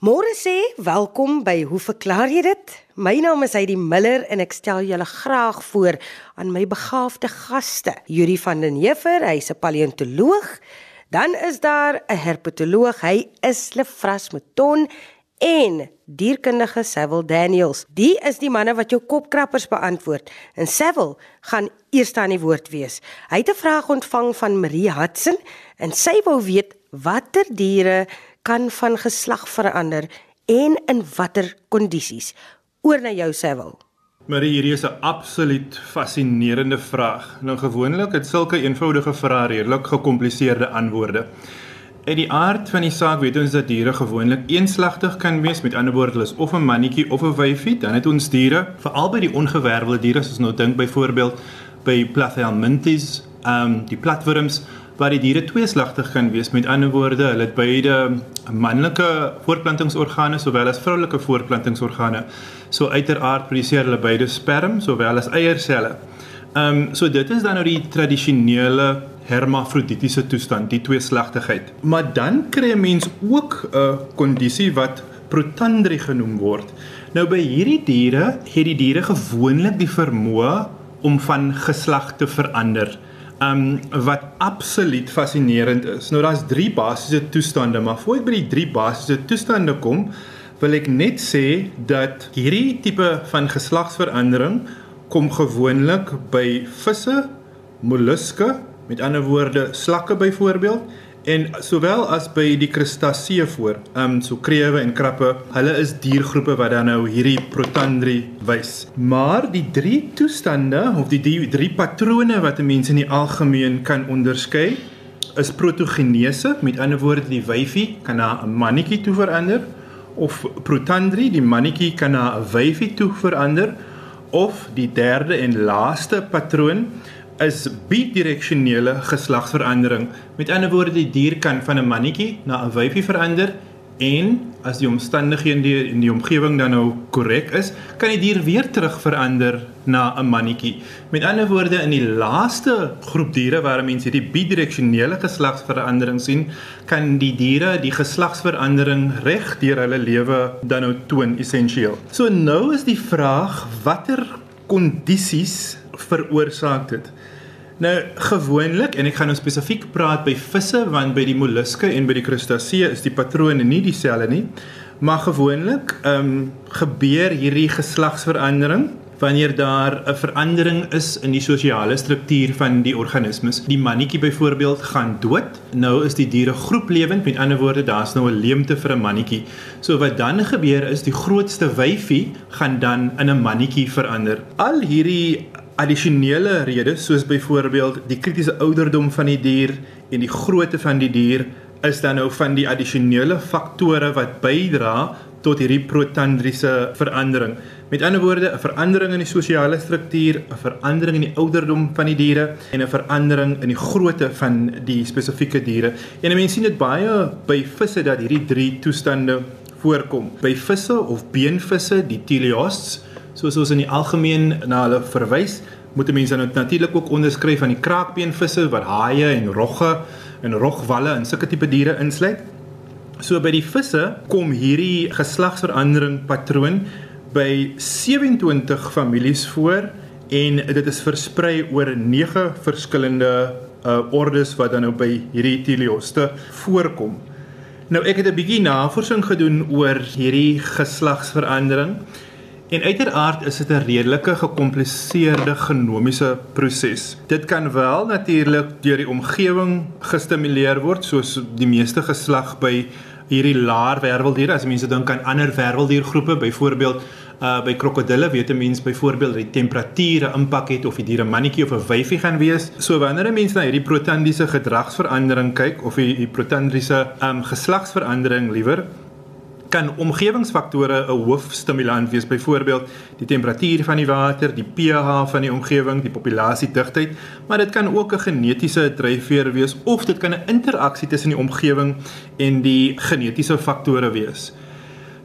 Môre sê welkom by Hoe verklaar jy dit? My naam is Heidi Miller en ek stel julle graag voor aan my begaafde gaste. Yuri van den Heever, hy's 'n paleontoloog. Dan is daar 'n herpetoloog, hy is Lefras Meton en dierkundige Sewil Daniels. Die is die manne wat jou kopkrappers beantwoord. En Sewil gaan eers aan die woord wees. Hy het 'n vraag ontvang van Marie Hudson en sy wou weet watter diere kan van geslag verander en in watter kondisies? Oor na jou Sewil. Marie, hierdie is 'n absoluut fascinerende vraag. Nou gewoonlik het sulke eenvoudige vrae redelik gekompliseerde antwoorde. In die aard van die saak weet ons dat diere gewoonlik eenslagtig kan wees, met ander woorde hulle is of 'n mannetjie of 'n wyfie. Dan het ons diere, veral by die ongewervelde diere soos nou dink byvoorbeeld by Plathelminths, ehm um, die platwurms waar die diere tweeslagtig kan wees. Met ander woorde, hulle het beide manlike voortplantingsorgane sowel as vroulike voortplantingsorgane. So uiteraard produseer hulle beide sperm sowel as eierselle. Ehm um, so dit is dan nou die tradisionele hermafroditiese toestand, die tweeslagtigheid. Maar dan kry 'n mens ook 'n kondisie wat protandrie genoem word. Nou by hierdie diere het die diere gewoonlik die vermoë om van geslag te verander um wat absoluut fascinerend is. Nou daar's drie basiese toestande, maar voor ek by die drie basiese toestande kom, wil ek net sê dat hierdie tipe van geslagsverandering kom gewoonlik by visse, molluske, met ander woorde slakke byvoorbeeld en sowel as by die krustasee voor, ehm um, so krewe en krappe, hulle is diergroepe wat dan nou hierdie protandrie wys. Maar die drie toestande of die drie, drie patrone wat 'n mens in die algemeen kan onderskei, is protogenese, met ander woorde die wyfie kan na 'n mannetjie toe verander of protandrie, die mannetjie kan na 'n wyfie toe verander of die derde en laaste patroon is bidireksionele geslagsverandering. Met ander woorde, die dier kan van 'n mannetjie na 'n wyfie verander en as die omstandighede in die, die omgewing dan nou korrek is, kan die dier weer terug verander na 'n mannetjie. Met ander woorde, in die laaste groep diere waar mense hierdie bidireksionele geslagsverandering sien, kan die diere die geslagsverandering reg deur hulle lewe dan nou toon essensieel. So nou is die vraag, watter kondisies veroorsaak dit? Nou gewoonlik en ek gaan nou spesifiek praat by visse want by die molluske en by die krustasee is die patrone nie dieselfde nie. Maar gewoonlik ehm um, gebeur hierdie geslagsverandering wanneer daar 'n verandering is in die sosiale struktuur van die organismes. Die mannetjie byvoorbeeld gaan dood. Nou is die diere groeplewend, met ander woorde, daar's nou 'n leemte vir 'n mannetjie. So wat dan gebeur is die grootste wyfie gaan dan in 'n mannetjie verander. Al hierdie addisionele redes soos byvoorbeeld die kritiese ouderdom van die dier en die grootte van die dier is dan nou van die addisionele faktore wat bydra tot hierdie protandriese verandering. Met ander woorde, 'n verandering in die sosiale struktuur, 'n verandering in die ouderdom van die diere en 'n verandering in die grootte van die spesifieke diere. En mense sien dit baie by visse dat hierdie drie toestande voorkom. By visse of beenvisse, die teleosts, soos ons in die algemeen na hulle verwys, moet mense nou natuurlik ook onderskryf van die kraakbeenvisse wat haie en rogge en rogwalle en sulke tipe diere insluit. So by die visse kom hierdie geslagsverandering patroon by 27 families voor en dit is versprei oor 9 verskillende uh ordes wat dan nou by hierdie teleoste voorkom. Nou ek het 'n bietjie navorsing gedoen oor hierdie geslagsverandering En uiteraard is dit 'n redelike gekompliseerde genomiese proses. Dit kan wel natuurlik deur die omgewing gestimuleer word soos die meeste geslag by hierdie laar werveldiere. As mense dink aan ander werveldiergroepe, byvoorbeeld uh by krokodille weet 'n mens byvoorbeeld dat die temperature impak het of die diere mannetjie of 'n wyfie gaan wees. So wanneer 'n mens na hierdie protandiese gedragsverandering kyk of die, die protandriese um geslagsverandering liewer, kan omgewingsfaktore 'n hoofstimulant wees, byvoorbeeld die temperatuur van die water, die pH van die omgewing, die populasiedigtheid, maar dit kan ook 'n genetiese dryfveer wees of dit kan 'n interaksie tussen die omgewing en die genetiese faktore wees.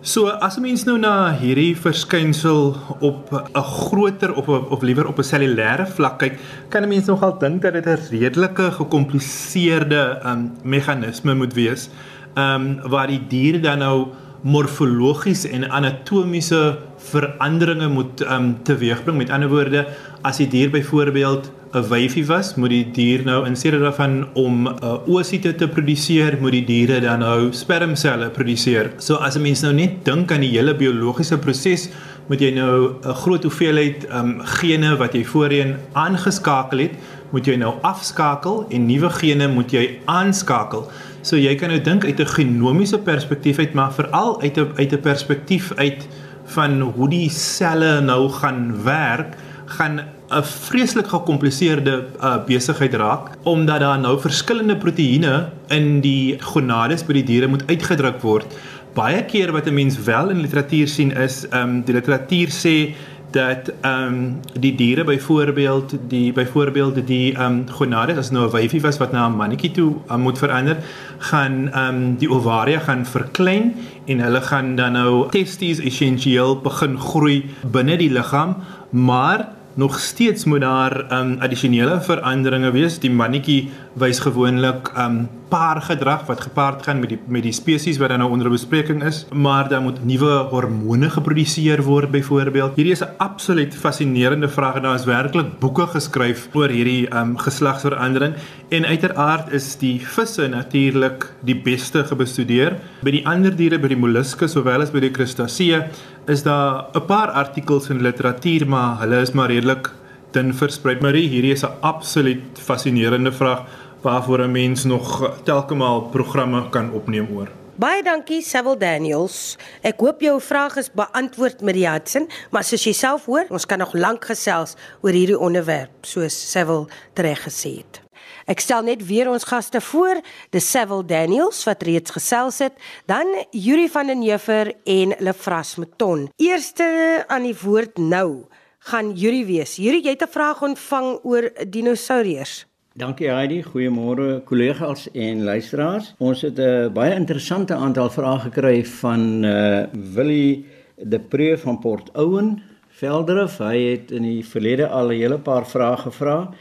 So as 'n mens nou na hierdie verskynsel op 'n groter of of liewer op 'n cellulêre vlak kyk, kan 'n mens nogal dink dat dit 'n redelike gekompliseerde um, meganisme moet wees, ehm um, waar die diere dan nou morfologiese en anatomiese veranderinge moet um, teweegbring. Met ander woorde, as die dier byvoorbeeld 'n wyfie was, moet die dier nou in steede daarvan om 'n uh, oosite te produseer, moet die diere dan nou spermselle produseer. So as 'n mens nou net dink aan die hele biologiese proses, moet jy nou 'n groot hoeveelheid um, gene wat jy voorheen aangeskakel het, moet jy nou afskakel en nuwe gene moet jy aanskakel. So jy kan nou dink uit 'n genomiese perspektief uit, maar veral uit 'n uit 'n perspektief uit van hoe die selle nou gaan werk, gaan 'n vreeslik gekompliseerde uh, besigheid raak omdat daar nou verskillende proteïene in die gonades by die diere moet uitgedruk word. Baie keer wat 'n mens wel in literatuur sien is, ehm um, die literatuur sê dat ehm um, die diere byvoorbeeld die byvoorbeeld die ehm um, gonades as nou 'n wyfie was wat na 'n mannetjie toe um, moet verander, gaan ehm um, die ovaria gaan verklein en hulle gaan dan nou testes essensieel begin groei binne die liggaam, maar nog steeds moet daar um addisionele veranderinge wees. Die mannetjie wys gewoonlik um paargedrag wat gepaard gaan met die met die spesies wat dan nou onder bespreking is, maar dan moet nuwe hormone geproduseer word byvoorbeeld. Hierdie is 'n absoluut fascinerende vraag en daar is werklik boeke geskryf oor hierdie um geslagsverandering en uiteraard is die visse natuurlik die beste gebestudeer. By die ander diere, by die molluske sowel as by die krustasee is daar 'n paar artikels in literatuur, maar hulle is maar redelik dun versprei. Marie, hierdie is 'n absoluut fascinerende vraag waarvoor 'n mens nog telkemaal programme kan opneem oor. Baie dankie Sewil Daniels. Ek hoop jou vraag is beantwoord met die Hudson, maar soos jy self hoor, ons kan nog lank gesels oor hierdie onderwerp, soos Sewil reg gesê het. Ek stel net weer ons gaste voor, die Sewil Daniels wat reeds gesels het, dan Yuri van den Heever en Lefras Meton. Eerste aan die woord nou gaan Yuri wees. Yuri, jy het 'n vraag ontvang oor dinosourus. Dankie Heidi, goeiemôre kollegas en luisteraars. Ons het 'n baie interessante aantal vrae gekry van uh Willie de Preu van Port Owen, Velderif. Hy het in die verlede al 'n hele paar vrae gevra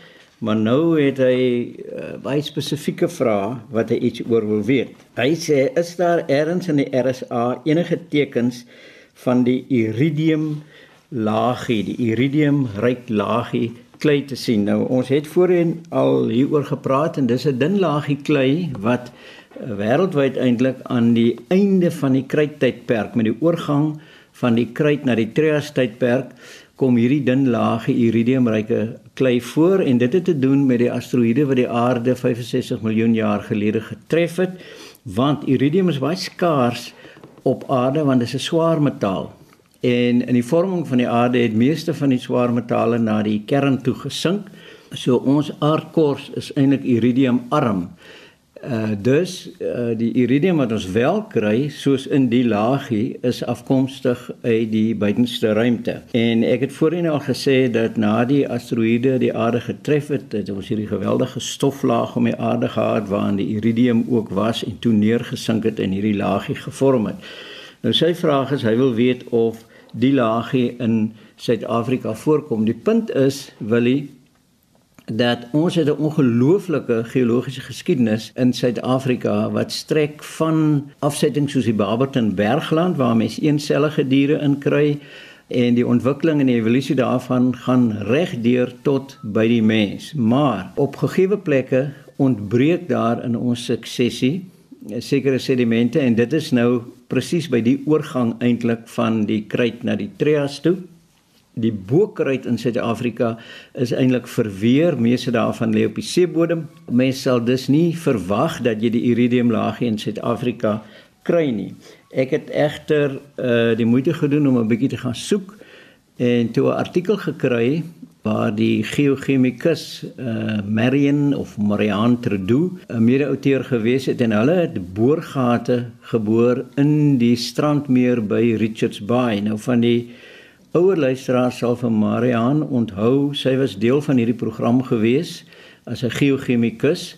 maar nou het hy uh, baie spesifieke vrae wat hy iets oor wil weet. Hy sê is daar ergens in die RSA enige tekens van die iridium laagie, die iridium ryk laagie klei te sien. Nou ons het voorheen al hieroor gepraat en dis 'n dun laagie klei wat uh, wêreldwyd eintlik aan die einde van die kryttydperk met die oorgang van die kryt na die trias tydperk kom hierdie dun laagie iridiumryke klei voor en dit het te doen met die asteroïde wat die aarde 65 miljoen jaar gelede getref het want iridium is baie skaars op aarde want dit is 'n swaar metaal. En in die vorming van die aarde het meeste van die swaar metale na die kern toe gesink. So ons aardkors is eintlik iridiumarm Uh dus uh die iridium wat ons wel kry soos in die laagie is afkomstig uit die buitenste ruimte. En ek het voorheen al gesê dat na die asteroïde die aarde getref het, het ons hierdie geweldige stoflaag om die aarde gehad waarin die iridium ook was en toe neergesink het en hierdie laagie gevorm het. Nou sy vraag is hy wil weet of die laagie in Suid-Afrika voorkom. Die punt is, Willie, dat ons het 'n ongelooflike geologiese geskiedenis in Suid-Afrika wat strek van afsettings soos die Barberton Bergland waar mens eensellige diere in kry en die ontwikkeling en die evolusie daarvan gaan regdeur tot by die mens. Maar op gegeewe plekke ontbreek daar in ons suksesie sekere sedimente en dit is nou presies by die oorgang eintlik van die kruit na die trias toe die boekruit in Suid-Afrika is eintlik verweer, meeste daarvan lê op die seebodem. Mense sal dus nie verwag dat jy die iridium laagie in Suid-Afrika kry nie. Ek het egter uh die moeite gedoen om 'n bietjie te gaan soek en toe 'n artikel gekry waar die geochemikus uh Marion of Marianne Trudeau 'n mede-outeur gewees het en hulle het boorgate geboor in die strandmeer by Richards Bay. Nou van die ouer luisteraars sal van Mariaan onthou, sy was deel van hierdie program gewees as 'n geochemikus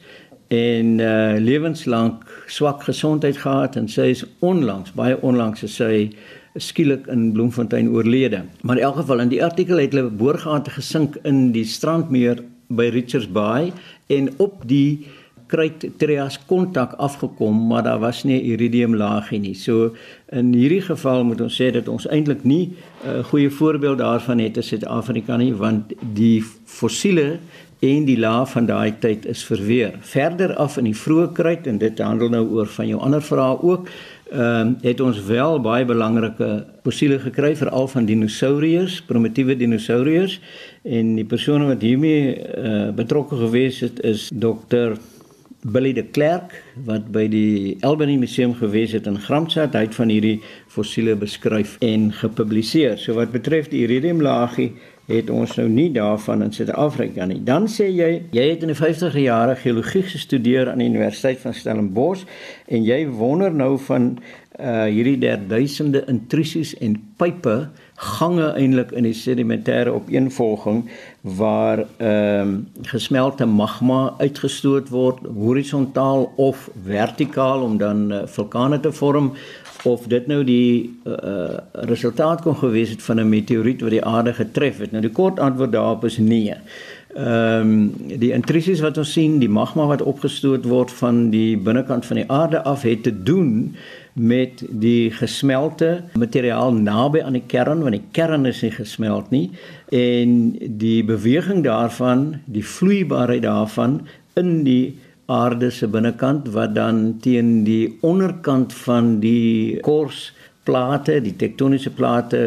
en uh lewenslank swak gesondheid gehad en sy is onlangs, baie onlangs is sy skielik in Bloemfontein oorlede. Maar in elk geval in die artikel het hulle boorgate gesink in die strandmeer by Richards Bay en op die kruit trias kontak afgekom, maar daar was nie 'n iridium laagie nie. So in hierdie geval moet ons sê dat ons eintlik nie 'n uh, goeie voorbeeld daarvan het in Suid-Afrika nie, want die fossiele en die laag van daai tyd is verweer. Verder af in die vroeë kruit en dit handel nou oor van jou ander vrae ook ehm uh, het ons wel baie belangrike fossiele gekry veral van dinosourus, primitiewe dinosourus en die persone wat hiermee uh, betrokke gewees het is dokter Billy de Klerk wat by die Albany Museum gewees het in Gramstad, hy het van hierdie fossiele beskryf en gepubliseer. So wat betref die iridium laagie het ons nou nie daarvan in Suid-Afrika nie. Dan sê jy jy het in die 50er jare geologie gestudeer aan die Universiteit van Stellenbosch en jy wonder nou van uh hierdie derduisende intrusies en pype gange eintlik in die sedimentêre opeenvolging waar ehm um, gesmelte magma uitgestoot word horisontaal of vertikaal om dan uh, vulkane te vorm of dit nou die uh, resultaat kon gewees het van 'n meteoriet wat die aarde getref het. Nou die kort antwoord daarop is nee. Ehm um, die intrusies wat ons sien, die magma wat opgestoot word van die binnekant van die aarde af het te doen met die gesmelte materiaal naby aan die kern want die kern is nie gesmelt nie en die beweging daarvan, die vloeibaarheid daarvan in die aarde se binnekant wat dan teen die onderkant van die kors plate, die tektoniese plate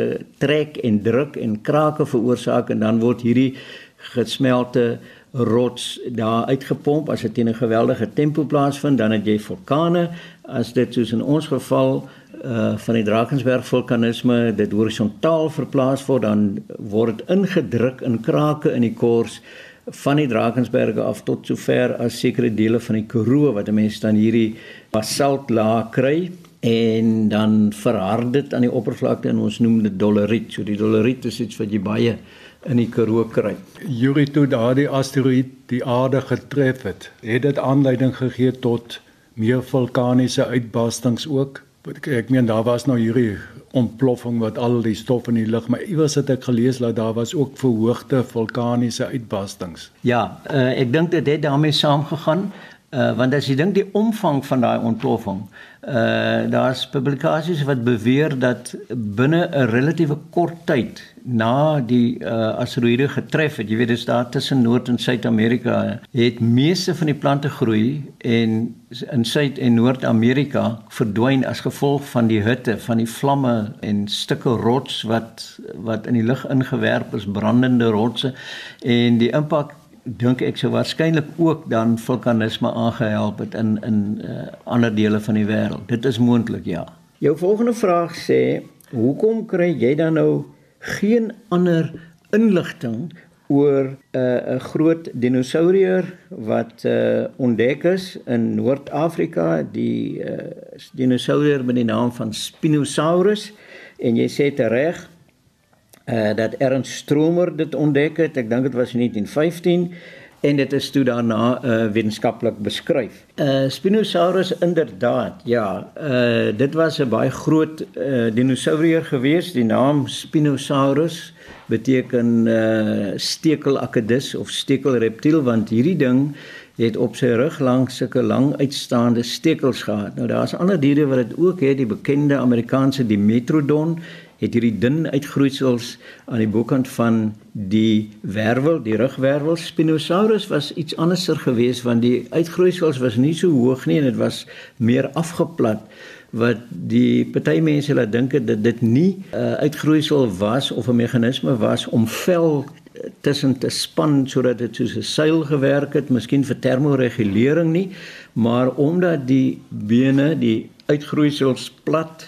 trek en druk en krake veroorsaak en dan word hierdie gesmelte rots daar uitgepomp as dit teen 'n geweldige tempo plaasvind, dan het jy vulkane. As dit soos in ons geval uh van die Drakensberg vulkanisme dit horisontaal verplaas word, dan word dit ingedruk in krake in die kors van die Drakensberge af tot sover as sekere dele van die Karoo wat mense dan hierdie basaltlaag kry en dan verhard dit aan die oppervlakte en ons noem dit doleriet. So die doleriet is iets wat jy baie in die Karoo kry. Yuri toe daardie asteroïde die aarde getref het, het dit aanleiding gegee tot meer vulkaniese uitbarstings ook. Ek meen daar was nou hierdie ontploffing wat al die stof in die lug, maar iewers het ek gelees dat daar was ook verhoogde vulkaniese uitbarstings. Ja, uh, ek dink dit het daarmee saamgegaan. Uh, want as jy dink die omvang van daai ontploffing, uh daar's publikasies wat beweer dat binne 'n relatiewe kort tyd na die uh asteroïde getref het, jy weet dis daar tussen Noord en Suid-Amerika, het meeste van die plante groei en in Suid en Noord-Amerika verdwyn as gevolg van die hitte, van die vlamme en stukke rots wat wat in die lug ingewerp is, brandende rotse. En die impak dink ek sou waarskynlik ook dan vulkanisme aangehelp het in in uh, ander dele van die wêreld. Dit is moontlik, ja. Jou volgende vraag sê, hoekom kry jy dan nou geen ander inligting oor 'n uh, 'n groot dinosourier wat uh, ontdek is in Noord-Afrika, die uh, dinosourier met die naam van Spinosaurus en jy sê dit reg uh, dat Ernst Stromer dit ontdek het. Ek dink dit was in 1915 en dit is toe daarna uh, wetenskaplik beskryf. Uh, Spinosaurus inderdaad, ja, uh, dit was 'n baie groot uh, dinosourier geweest. Die naam Spinosaurus beteken uh, stekelakedus of stekelreptiel want hierdie ding het op sy rug langs sulke lang uitstaande stekels gehad. Nou daar's ander diere wat dit ook het, die bekende Amerikaanse Dimetrodon het hierdie dun uitgroeisels aan die bokant van die wervel, die rugwervel. Spinosaurus was iets anderser geweest want die uitgroeisels was nie so hoog nie en dit was meer afgeplat wat die party mense laat dink dat dit nie 'n uh, uitgroeisel was of 'n meganisme was om vel tussen te span sodat dit soos 'n seil gewerk het, miskien vir termoregulering nie, maar omdat die bene, die uitgroeisels plat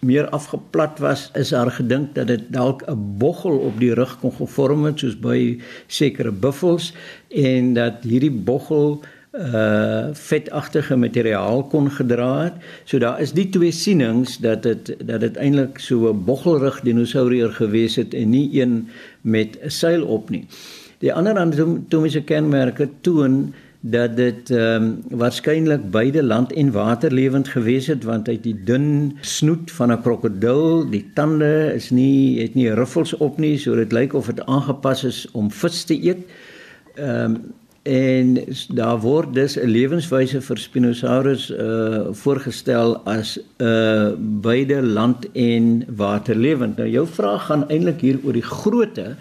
meer afgeplat was, is daar gedink dat dit dalk 'n boggel op die rug kon gevorm het soos by sekere buffels en dat hierdie boggel uh vetagtige materiaal kon gedra het. So daar is die twee sienings dat dit dat dit eintlik so 'n boggelrug dinosourier gewees het en nie een met 'n seil op nie. Die ander anatomiese kenmerke toon dat dit ehm um, waarskynlik beide land en water lewend gewees het want hy het die dun snoet van 'n krokodil, die tande is nie het nie ruffels op nie, so dit lyk of dit aangepas is om vis te eet. Ehm um, en daar word dus 'n lewenswyse vir Spinosaurus uh voorgestel as 'n uh, beide land en waterlewend. Nou jou vraag gaan eintlik hier oor die grootte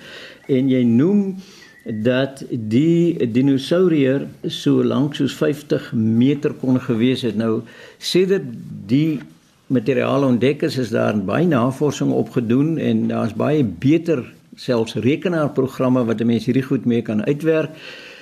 en jy noem dat die dinosourier so lank soos 50 meter kon gewees het. Nou sê dit die materiaal ontdek is, is daar baie navorsing op gedoen en daar's baie beter selfs rekenaarprogramme wat 'n mens hierdie goed mee kan uitwerk.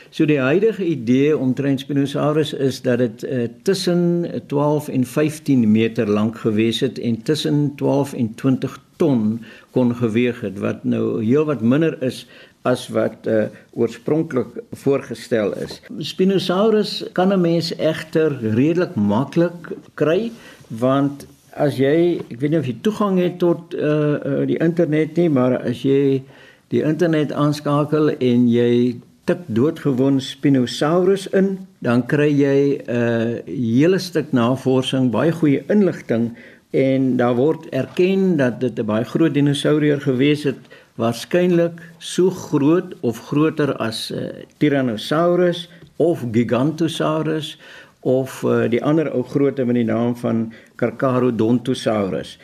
So die huidige idee om Spinosaurus is dat dit uh, tussen 12 en 15 meter lank gewees het en tussen 12 en 20 ton kon geweg het wat nou heelwat minder is as wat uh, oorspronklik voorgestel is. Spinosaurus kan 'n mens egter redelik maklik kry want as jy, ek weet nie of jy toegang het tot uh, uh die internet nie, maar as jy die internet aanskakel en jy tik doodgewoon Spinosaurus in, dan kry jy 'n uh, hele stuk navorsing, baie goeie inligting en daar word erken dat dit 'n baie groot dinosourier gewees het, waarskynlik so groot of groter as uh, Tyrannosaurus of Gigantosaurus of uh, die ander ou grootte met die naam van Carcharodontosaurus.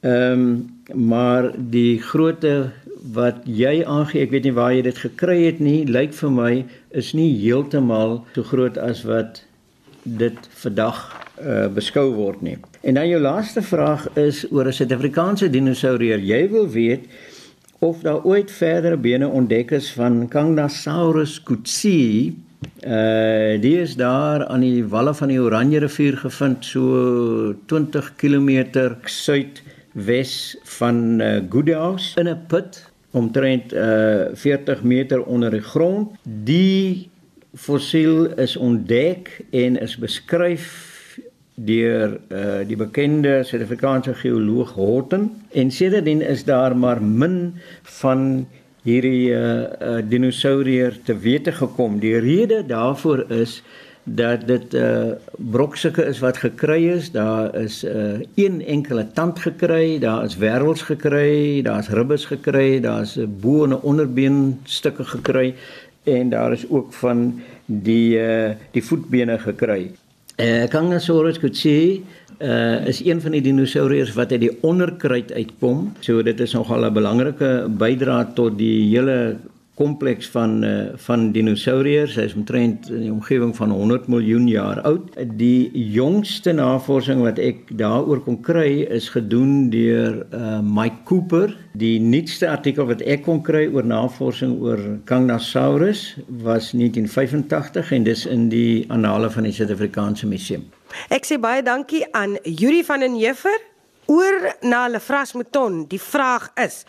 Ehm um, maar die grootte wat jy aangee, ek weet nie waar jy dit gekry het nie, lyk vir my is nie heeltemal so groot as wat dit vandag uh, beskou word nie. En dan jou laaste vraag is oor 'n Suid-Afrikaanse dinosourier. Jy wil weet of daar ooit verdere bene ontdek is van Kangnasaurus kutsi. Uh die is daar aan die walle van die Oranje rivier gevind so 20 km suidwes van uh, Goodhouse in 'n put omtrent uh 40 meter onder die grond. Die fossiel is ontdek en is beskryf deur uh die bekende Suid-Afrikaanse geoloog Horton en sedertdien is daar maar min van hierdie uh, uh dinosourier te wete gekom. Die rede daarvoor is dat dit uh brokstukke is wat gekry is. Daar is uh een enkele tand gekry, daar is wervels gekry, daar's ribbes gekry, daar's 'n bo en 'n onderbeen stukke gekry en daar is ook van die uh die voetbene gekry. Uh Kangnasaurus kutsi uh is een van die dinosouriërs wat uit die onderkruit uitkom. So dit is nogal 'n belangrike bydrae tot die hele kompleks van uh, van dinosouriërs. Hy is omtrent in die omgewing van 100 miljoen jaar oud. Die jongste navorsing wat ek daaroor kon kry is gedoen deur uh, Mike Cooper. Die nuutste artikel wat ek kon kry oor navorsing oor Kangnasaurus was 1985 en dis in die Annale van die Suid-Afrikaanse Museum. Ek sê baie dankie aan Yuri van den Heever oor na Lefras Mouton. Die vraag is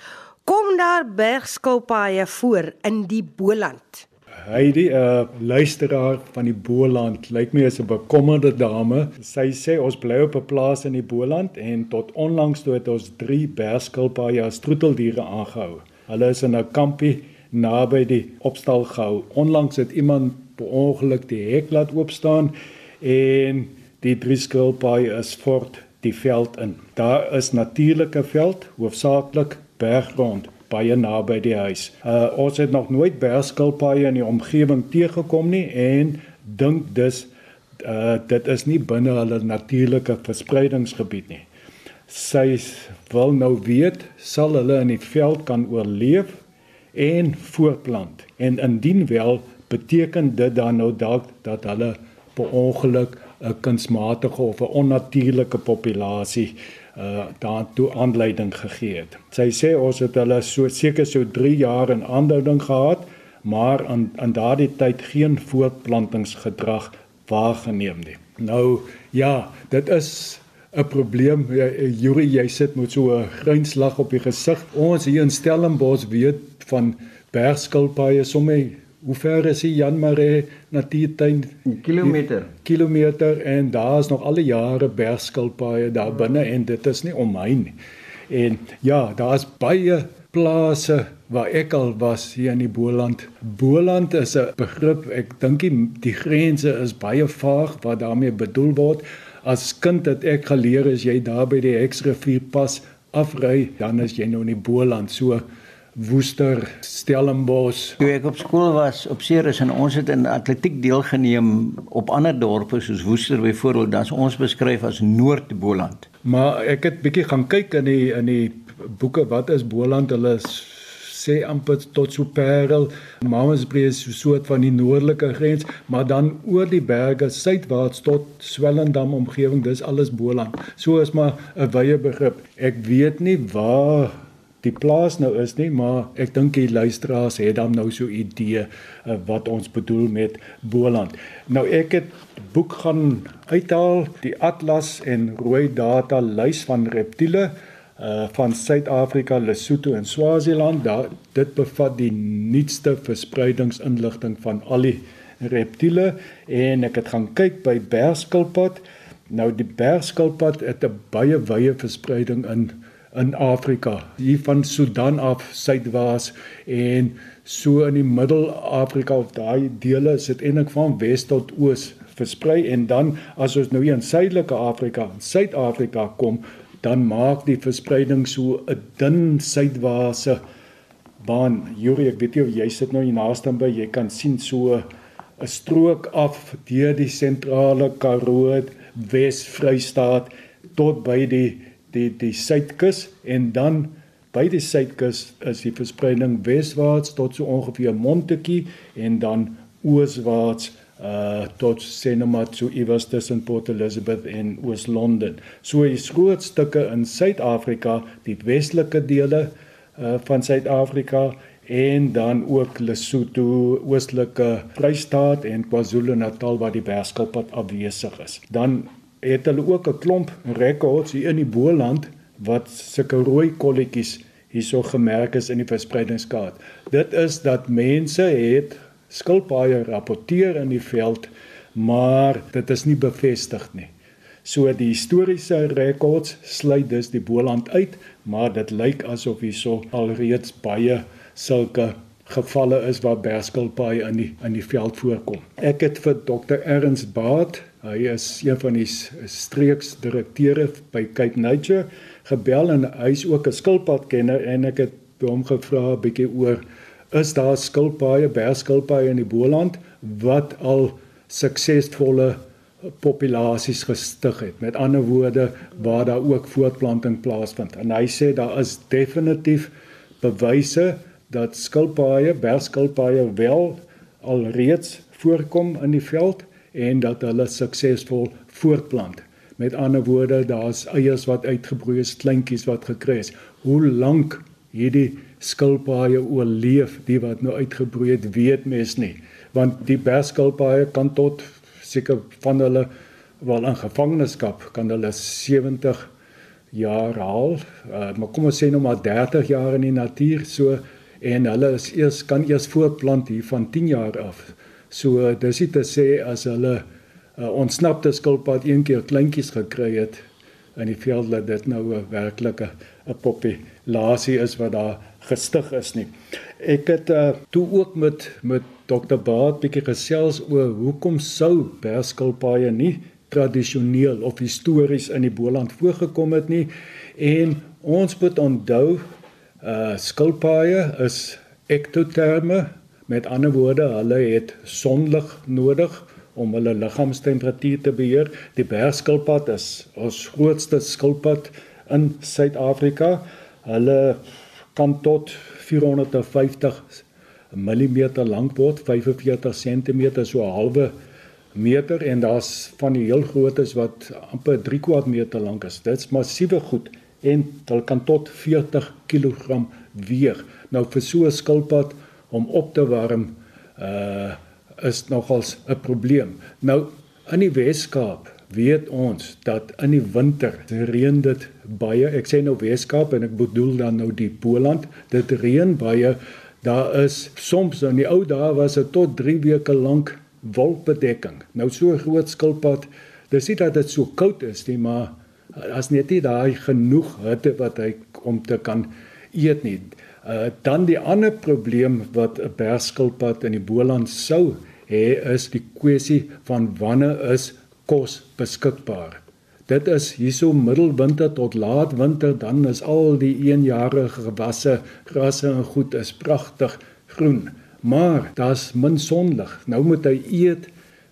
Kom daar bergskilpaaie voor in die Boland? Heidi, 'n uh, luisteraar van die Boland, lyk my is 'n bekommerde dame. Sy sê ons bly op 'n plaas in die Boland en tot onlangs toe het ons 3 bergskilpaaie as troeteldiere aangehou. Hulle is in 'n kampie naby die opstal gehou. Onlangs het iemand per ongeluk die hek laat oop staan en die drie skilpaaie is voort die veld in. Daar is natuurlike veld, hoofsaaklik berggrond baie naby die huis. Uh ons het nog nooit bergskilpaaie in die omgewing teëgekom nie en dink dus uh dit is nie binne hulle natuurlike verspreidingsgebied nie. Sy wil nou weet sal hulle in die veld kan oorleef en voortplant. En indien wel beteken dit dan nou dalk dat hulle per ongeluk 'n kunsmatige of 'n onnatuurlike populasie uh daartoe aanleiding gegee het. Sy sê ons het hulle so seker so 3 jaar in aanhouding gehad, maar aan aan daardie tyd geen voortplantingsgedrag waargeneem nie. Nou ja, dit is 'n probleem. Juri, jy sit met so 'n grinslag op die gesig. Ons hier in Stellenbosch weet van bergskilpaaie sommer Hoe ver is die Jan Maree Natuurtuin? 'n Kilometer. Kilometer en daar is nog al die jare bergskilpaaie daar binne en dit is nie om my nie. En ja, daar is baie plase waar ek al was hier in die Boland. Boland is 'n begrip, ek dink die, die grense is baie vaag wat daarmee bedoel word. As kind het ek geleer as jy daar by die Hexrivier pas afry, dan is jy nou in die Boland. So Woester, Stellenbosch. Toe ek op skool was op Ceres en ons het in atletiek deelgeneem op ander dorpe soos Woester byvoorbeeld, dan ons beskryf as Noord-Boland. Maar ek het bietjie gaan kyk in die in die boeke wat is Boland? Hulle is sê amper tot so Parel, Mamasbree is so 'n soort van die noordelike grens, maar dan oor die berge suidwaarts tot Swellendam omgewing, dis alles Boland. So is maar 'n wye begrip. Ek weet nie waar die plaas nou is nie, maar ek dink die luisteraars het dan nou so 'n idee uh, wat ons bedoel met Boland. Nou ek het boek gaan uithaal die atlas en rooi data lys van reptiele uh van Suid-Afrika, Lesotho en Swaziland. Daar dit bevat die nuutste verspreidingsinligting van al die reptiele en ek het gaan kyk by bergskilpad. Nou die bergskilpad het 'n baie wye verspreiding in in Afrika. Hier van Sudan af suidwaarts en so in die Middel-Afrika of daai dele is dit eintlik van wes tot oos versprei en dan as ons nou hier in Suidelike Afrika, Suid-Afrika kom, dan maak die verspreiding so 'n dun suidwaartse baan. Juri, ek weet jy jy sit nou hier naaste by, jy kan sien so 'n strook af deur die sentrale Karoo, Wes-Vrystaat tot by die die die suidkus en dan by die suidkus is die verspreiding weswaarts tot so ongeveer Montetjie en dan ooswaarts uh tot Senamat so iewers tussen Port Elizabeth en Oos-London. So die groot stukke in Suid-Afrika, die westelike dele uh van Suid-Afrika en dan ook Lesotho, Oostelike Vrystaat en KwaZulu-Natal waar die bergskilpad afwesig is. Dan het hulle ook 'n klomp rekords hier in die Boland wat sulke rooi kolletjies hierso gemerk is in die verspreidingskaart. Dit is dat mense het skilpaaie rapporteer in die veld, maar dit is nie bevestig nie. So die historiese rekords sluit dus die Boland uit, maar dit lyk asof hierso alreeds baie sulke gevalle is waar berskilpaaie in die in die veld voorkom. Ek het vir Dr. Ernst Baat, hy is een van die streeksdirekteure by Cape Nature gebel en hy is ook 'n skilpadkenner en ek het hom gevra 'n bietjie oor is daar skilpaaie, berskilpaaie in die Boland wat al suksesvolle populasies gestig het. Met ander woorde waar daar ook voortplanting plaasvind. En hy sê daar is definitief bewyse dat skilpaaie, berskilpaaie wel alreeds voorkom in die veld en dat hulle suksesvol voortplant. Met ander woorde, daar's eiers wat uitgebroei is, kleintjies wat gekry is. Hoe lank hierdie skilpaaie oorleef, die wat nou uitgebroei het, weet mens nie, want die berskilpaaie kan tot seker van hulle wel in gevangenskap kan hulle 70 jaar haal, uh, maar kom ons sê nou maar 30 jaar in die natuur so en hulle is eers kan eers voortplant hier van 10 jaar af. So dis dit te sê as hulle 'n uh, ontsnapte skilpad een keer kleintjies gekry het in die veld dat dit nou 'n werklike 'n populasie is wat daar gestig is nie. Ek het uh, toe ook met met Dr. Baat bietjie gesels oor hoekom sou berskilpaaie nie tradisioneel of histories in die Boland voorgekom het nie en ons moet onthou uh skilpaaie is ektoterme met ander woorde hulle het sonlig nodig om hulle liggaamstemperatuur te beheer. Die bergskilpad is ons grootste skilpad in Suid-Afrika. Hulle kan tot 450 mm lank word 45 cm so 'n halwe meter. En daar's van die heel grootes wat amper 3 kwart meter lank is. Dit's massiewe goed en hulle kan tot 40 kg weeg. Nou vir so 'n skilpad om op te warm uh is nogals 'n probleem. Nou in die Wes-Kaap weet ons dat in die winter reën dit baie. Ek sê nou Wes-Kaap en ek bedoel dan nou die Boland. Dit reën baie. Daar is soms in die ou dae was dit tot 3 weke lank wolkbedekking. Nou so groot skilpad, dis nie dat dit so koud is nie, maar as net nie daai genoeg hitte wat hy om te kan eet nie. Uh dan die ander probleem wat 'n bergskilpad in die Boland sou hê is die kwessie van wanneer is kos beskikbaar. Dit is hierso middelwinter tot laatwinter, dan is al die eenjarige gewasse, grasse en goed is pragtig groen. Maar daar's min sonlig. Nou moet hy eet,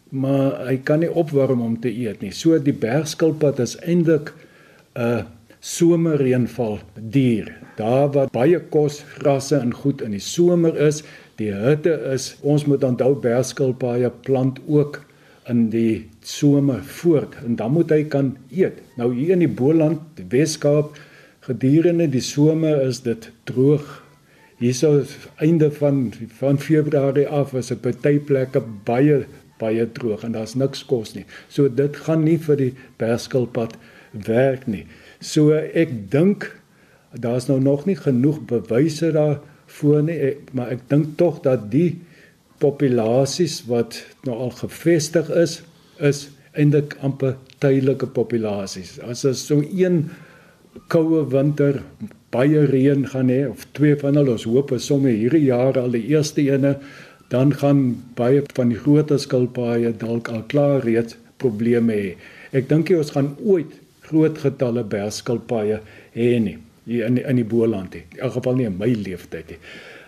maar hy kan nie opwarm om te eet nie. So die bergskilpad is eintlik 'n somerreënval dier. Daar waar baie kos, grasse en goed in die somer is, die hitte is, ons moet onthou bergskilpaaie plant ook in die somer voort en dan moet hy kan eet. Nou hier in die Boland, die Weskaap, gedurende die somer is dit droog. Hierso einde van van Februarie af is by baie plekke baie baie droog en daar's niks kos nie. So dit gaan nie vir die bergskilpad werk nie. So ek dink daar's nou nog nie genoeg bewyse daarvoor nie, ek, maar ek dink tog dat die populasies wat nou al gevestig is, is eintlik amper tydelike populasies. As as so een koue winter baie reën gaan hê of twee van hulle ons hoop is sommer hierdie jaar al die eerste ene dan gaan baie van die groter skilpaaie dalk al klaar reeds probleme hê. Ek dink jy ons gaan ooit groot getalle bergskilpaaie hê nie hier in in die Boland nie. In elk geval nie in my lewenstyd nie.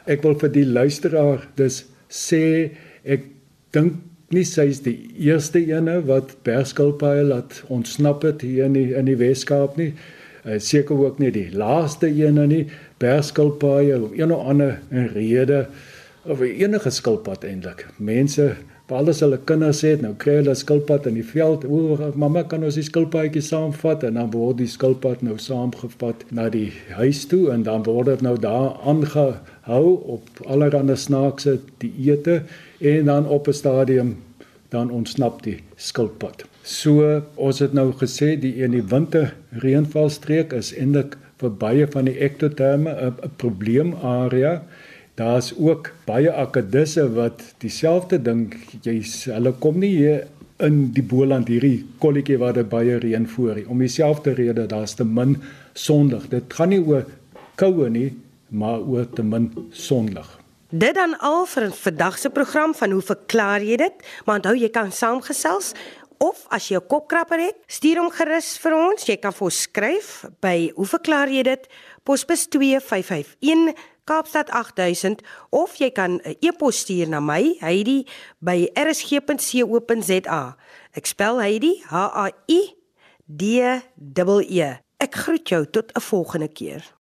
Ek wil vir die luisteraar dus sê ek dink nie sy's die eerste ene wat bergskilpaaie laat ontsnap het hier in die in die Weskaap nie. Uh, seker ook nie die laaste ene nie. Bergskilpaaie om een of ander rede of enige skilpad eintlik. Mense Behalwe as hulle kinders het, nou kry hulle skilpad in die veld. O, mamma kan ons die skilpaadjie saamvat en dan word die skilpad nou saamgevat na die huis toe en dan word dit nou daar aangehou op allerlei snaakse dieete en dan op 'n stadium dan ontsnap die skilpad. So ons het nou gesê die in die winter reënvalstreek is eintlik vir baie van die ektoterme 'n probleemarea daar's ook baie akkedisse wat dieselfde ding jy's hulle kom nie hier in die Boland hierdie kolletjie waar dit baie reën voor hier om dieselfde rede daar's te min sonlig. Dit gaan nie oor koue nie maar oor te min sonlig. Dit dan al vir vandag se program van hoe verklaar jy dit? Maar onthou jy kan saamgesels of as jy 'n kopkrapper het stuur hom gerus vir ons. Jy kan vir ons skryf by hoe verklaar jy dit? Posbus 2551 Kaapstad 8000 of jy kan 'n e-pos stuur na my Heidi by rsg.co.za. Ek spel Heidi H A I D E E. Ek groet jou tot 'n volgende keer.